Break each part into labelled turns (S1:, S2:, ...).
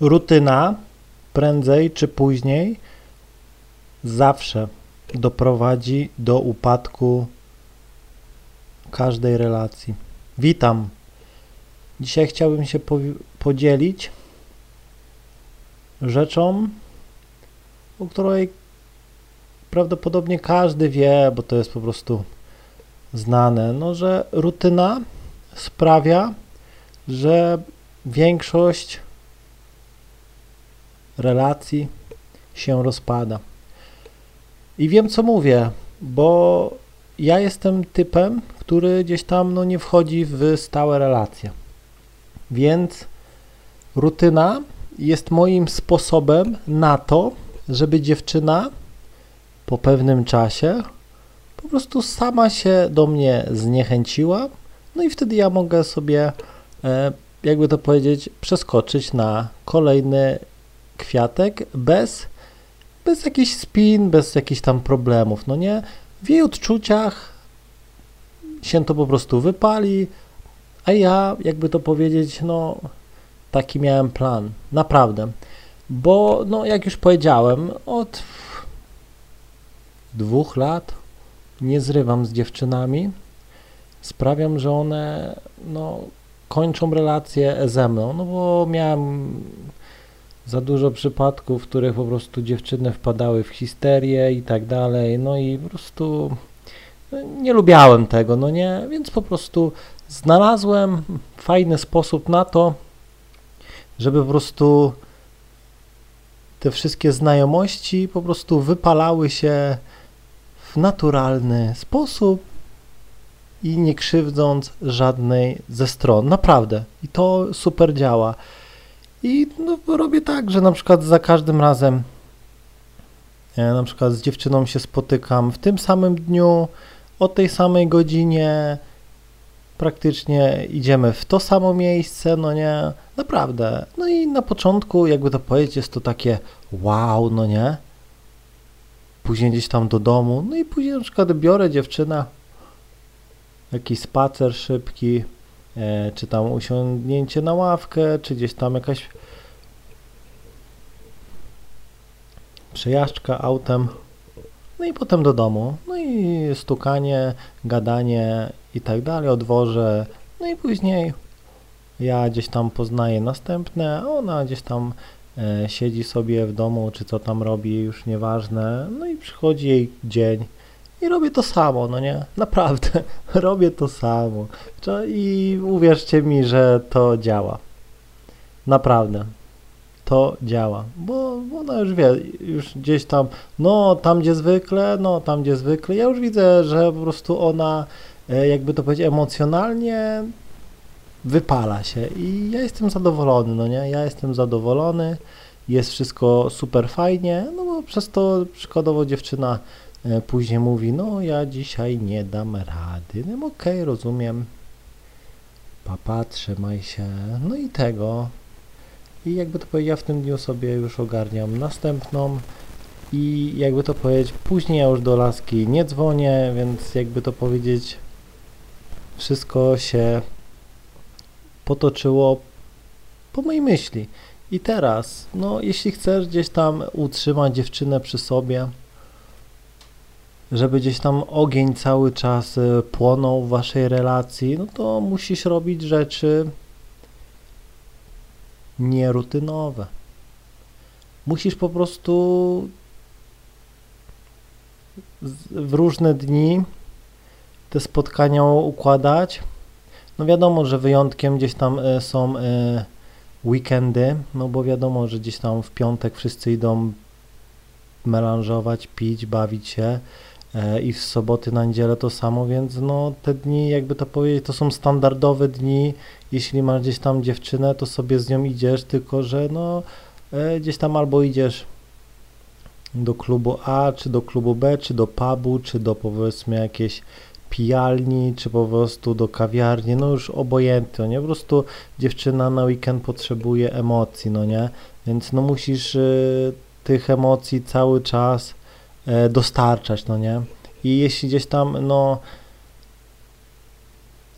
S1: rutyna prędzej czy później zawsze doprowadzi do upadku każdej relacji. Witam. Dzisiaj chciałbym się podzielić rzeczą, o której prawdopodobnie każdy wie, bo to jest po prostu znane, no, że rutyna sprawia, że większość relacji się rozpada. I wiem, co mówię, bo ja jestem typem, który gdzieś tam no, nie wchodzi w stałe relacje. Więc rutyna jest moim sposobem na to, żeby dziewczyna po pewnym czasie po prostu sama się do mnie zniechęciła, no i wtedy ja mogę sobie, e, jakby to powiedzieć, przeskoczyć na kolejny kwiatek bez, bez jakichś spin, bez jakichś tam problemów, no nie? W jej odczuciach się to po prostu wypali, a ja, jakby to powiedzieć, no taki miałem plan, naprawdę. Bo, no jak już powiedziałem, od dwóch lat nie zrywam z dziewczynami. Sprawiam, że one no, kończą relacje ze mną, no bo miałem za dużo przypadków, w których po prostu dziewczyny wpadały w histerię i tak dalej, no i po prostu no, nie lubiałem tego, no nie, więc po prostu znalazłem fajny sposób na to, żeby po prostu te wszystkie znajomości po prostu wypalały się w naturalny sposób i nie krzywdząc żadnej ze stron. Naprawdę. I to super działa. I no, robię tak, że na przykład za każdym razem na przykład z dziewczyną się spotykam w tym samym dniu, o tej samej godzinie, praktycznie idziemy w to samo miejsce, no nie, naprawdę. No i na początku, jakby to powiedzieć, jest to takie wow, no nie, później gdzieś tam do domu, no i później na przykład biorę dziewczynę, jakiś spacer szybki, czy tam usiądnięcie na ławkę, czy gdzieś tam jakaś przejażdżka autem, no i potem do domu, no i stukanie, gadanie i tak dalej o dworze, no i później ja gdzieś tam poznaję następne, a ona gdzieś tam E, siedzi sobie w domu, czy co tam robi, już nieważne, no i przychodzi jej dzień i robię to samo, no nie? Naprawdę, robię to samo. I uwierzcie mi, że to działa. Naprawdę. To działa, bo, bo ona już wie, już gdzieś tam, no tam gdzie zwykle, no tam gdzie zwykle. Ja już widzę, że po prostu ona, e, jakby to powiedzieć, emocjonalnie wypala się i ja jestem zadowolony, no nie? Ja jestem zadowolony, jest wszystko super fajnie, no bo przez to przykładowo dziewczyna później mówi, no ja dzisiaj nie dam rady, no okej, okay, rozumiem, papa, trzymaj się, no i tego. I jakby to powiedzieć, ja w tym dniu sobie już ogarniam następną i jakby to powiedzieć, później ja już do laski nie dzwonię, więc jakby to powiedzieć, wszystko się potoczyło po mojej myśli. I teraz, no jeśli chcesz gdzieś tam utrzymać dziewczynę przy sobie, żeby gdzieś tam ogień cały czas e, płonął w waszej relacji, no to musisz robić rzeczy nierutynowe. Musisz po prostu w różne dni te spotkania układać no wiadomo, że wyjątkiem gdzieś tam e, są e, weekendy, no bo wiadomo, że gdzieś tam w piątek wszyscy idą melanżować, pić, bawić się i w soboty na niedzielę to samo, więc no te dni, jakby to powiedzieć, to są standardowe dni, jeśli masz gdzieś tam dziewczynę, to sobie z nią idziesz, tylko że no gdzieś tam albo idziesz do klubu A, czy do klubu B, czy do pubu, czy do powiedzmy jakiejś pijalni, czy po prostu do kawiarni, no już obojętnie, nie? Po prostu dziewczyna na weekend potrzebuje emocji, no nie? Więc no musisz y, tych emocji cały czas dostarczać, no nie? I jeśli gdzieś tam, no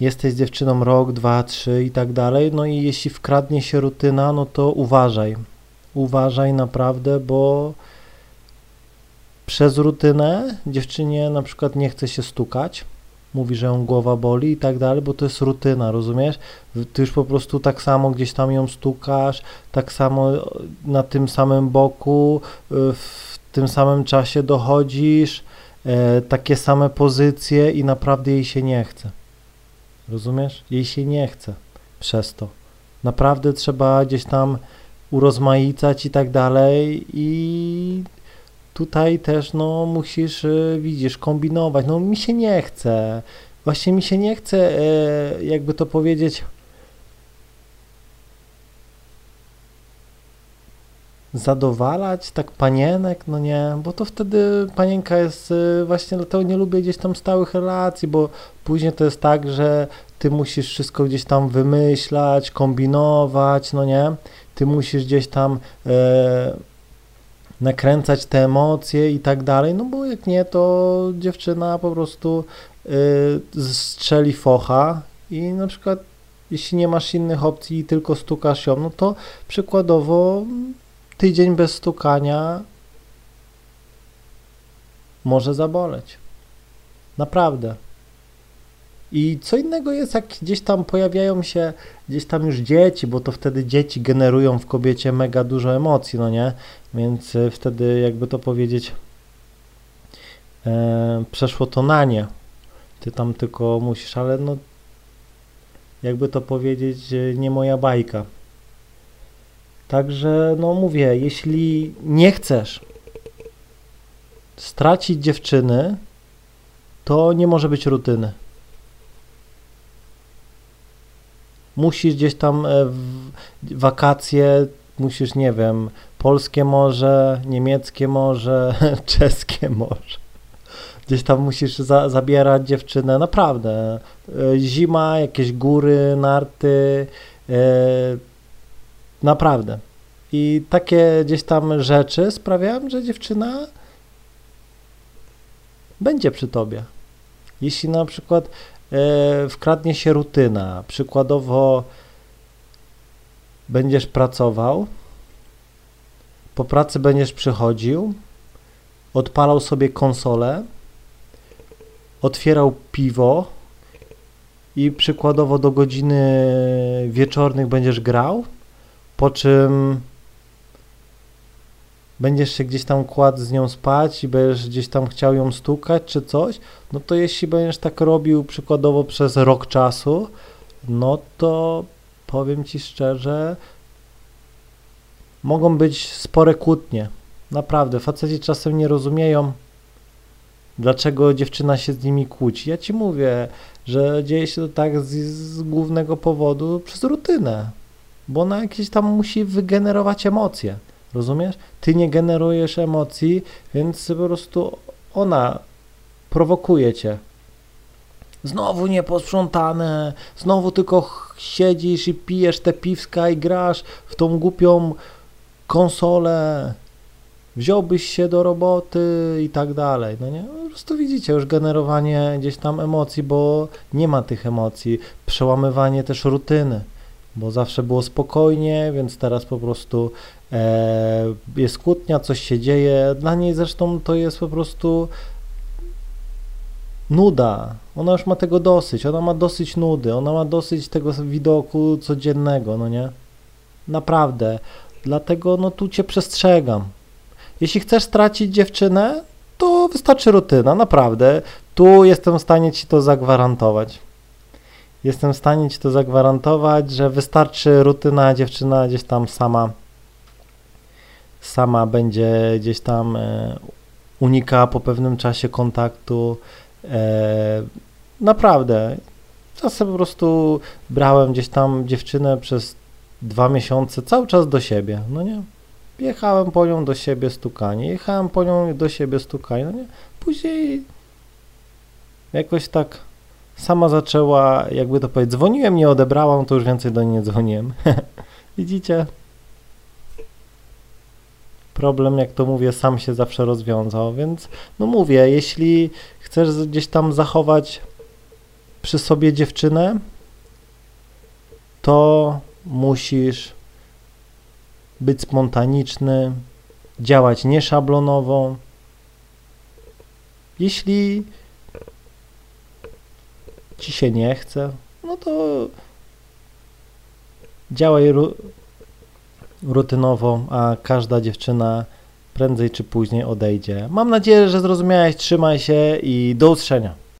S1: jesteś dziewczyną rok, dwa, trzy i tak dalej, no i jeśli wkradnie się rutyna, no to uważaj. Uważaj naprawdę, bo przez rutynę dziewczynie na przykład nie chce się stukać, mówi, że ją głowa boli i tak dalej, bo to jest rutyna, rozumiesz? Ty już po prostu tak samo gdzieś tam ją stukasz, tak samo na tym samym boku, y, w tym samym czasie dochodzisz, e, takie same pozycje i naprawdę jej się nie chce. Rozumiesz? Jej się nie chce przez to. Naprawdę trzeba gdzieś tam urozmaicać i tak dalej i tutaj też no musisz, y, widzisz, kombinować. No mi się nie chce. Właśnie mi się nie chce, e, jakby to powiedzieć, zadowalać tak panienek, no nie, bo to wtedy panienka jest, y, właśnie dlatego nie lubię gdzieś tam stałych relacji, bo później to jest tak, że ty musisz wszystko gdzieś tam wymyślać, kombinować, no nie, ty musisz gdzieś tam e, nakręcać te emocje i tak dalej, no bo jak nie, to dziewczyna po prostu e, strzeli focha i na przykład jeśli nie masz innych opcji i tylko stukasz ją, no to przykładowo tydzień bez stukania może zaboleć. Naprawdę. I co innego jest, jak gdzieś tam pojawiają się gdzieś tam już dzieci, bo to wtedy dzieci generują w kobiecie mega dużo emocji, no nie? Więc e, wtedy, jakby to powiedzieć, e, przeszło to na nie. Ty tam tylko musisz, ale no, jakby to powiedzieć, nie moja bajka. Także, no mówię, jeśli nie chcesz stracić dziewczyny, to nie może być rutyny. Musisz gdzieś tam e, wakacje, musisz, nie wiem, polskie morze, niemieckie morze, czeskie morze. Gdzieś tam musisz za, zabierać dziewczynę, naprawdę. E, zima, jakieś góry, narty, e, Naprawdę. I takie gdzieś tam rzeczy sprawiają, że dziewczyna będzie przy tobie. Jeśli na przykład e, wkradnie się rutyna, przykładowo będziesz pracował, po pracy będziesz przychodził, odpalał sobie konsolę, otwierał piwo i przykładowo do godziny wieczornych będziesz grał, po czym będziesz się gdzieś tam kładł z nią spać i będziesz gdzieś tam chciał ją stukać czy coś, no to jeśli będziesz tak robił przykładowo przez rok czasu, no to powiem Ci szczerze, mogą być spore kłótnie. Naprawdę, faceci czasem nie rozumieją, dlaczego dziewczyna się z nimi kłóci. Ja Ci mówię, że dzieje się to tak z, z głównego powodu przez rutynę bo ona jakieś tam musi wygenerować emocje. Rozumiesz? Ty nie generujesz emocji, więc po prostu ona prowokuje cię. Znowu nieposprzątane, znowu tylko siedzisz i pijesz te piwska i grasz w tą głupią konsolę. Wziąłbyś się do roboty i tak dalej. No nie? Po prostu widzicie już generowanie gdzieś tam emocji, bo nie ma tych emocji. Przełamywanie też rutyny bo zawsze było spokojnie, więc teraz po prostu e, jest kłótnia, coś się dzieje. Dla niej zresztą to jest po prostu nuda. Ona już ma tego dosyć, ona ma dosyć nudy, ona ma dosyć tego widoku codziennego, no nie? Naprawdę. Dlatego no tu cię przestrzegam. Jeśli chcesz stracić dziewczynę, to wystarczy rutyna, naprawdę. Tu jestem w stanie ci to zagwarantować jestem w stanie Ci to zagwarantować, że wystarczy rutyna, dziewczyna gdzieś tam sama sama będzie gdzieś tam e, unika po pewnym czasie kontaktu. E, naprawdę. Czasem po prostu brałem gdzieś tam dziewczynę przez dwa miesiące cały czas do siebie, no nie? Jechałem po nią do siebie stukanie, jechałem po nią do siebie stukanie, no nie? Później jakoś tak sama zaczęła, jakby to powiedzieć, dzwoniłem, nie odebrałam, to już więcej do niej nie dzwoniłem. Widzicie? Problem, jak to mówię, sam się zawsze rozwiązał, więc no mówię, jeśli chcesz gdzieś tam zachować przy sobie dziewczynę, to musisz być spontaniczny, działać nieszablonowo. Jeśli ci się nie chce, no to działaj ru rutynowo, a każda dziewczyna prędzej czy później odejdzie. Mam nadzieję, że zrozumiałeś. Trzymaj się i do usłyszenia.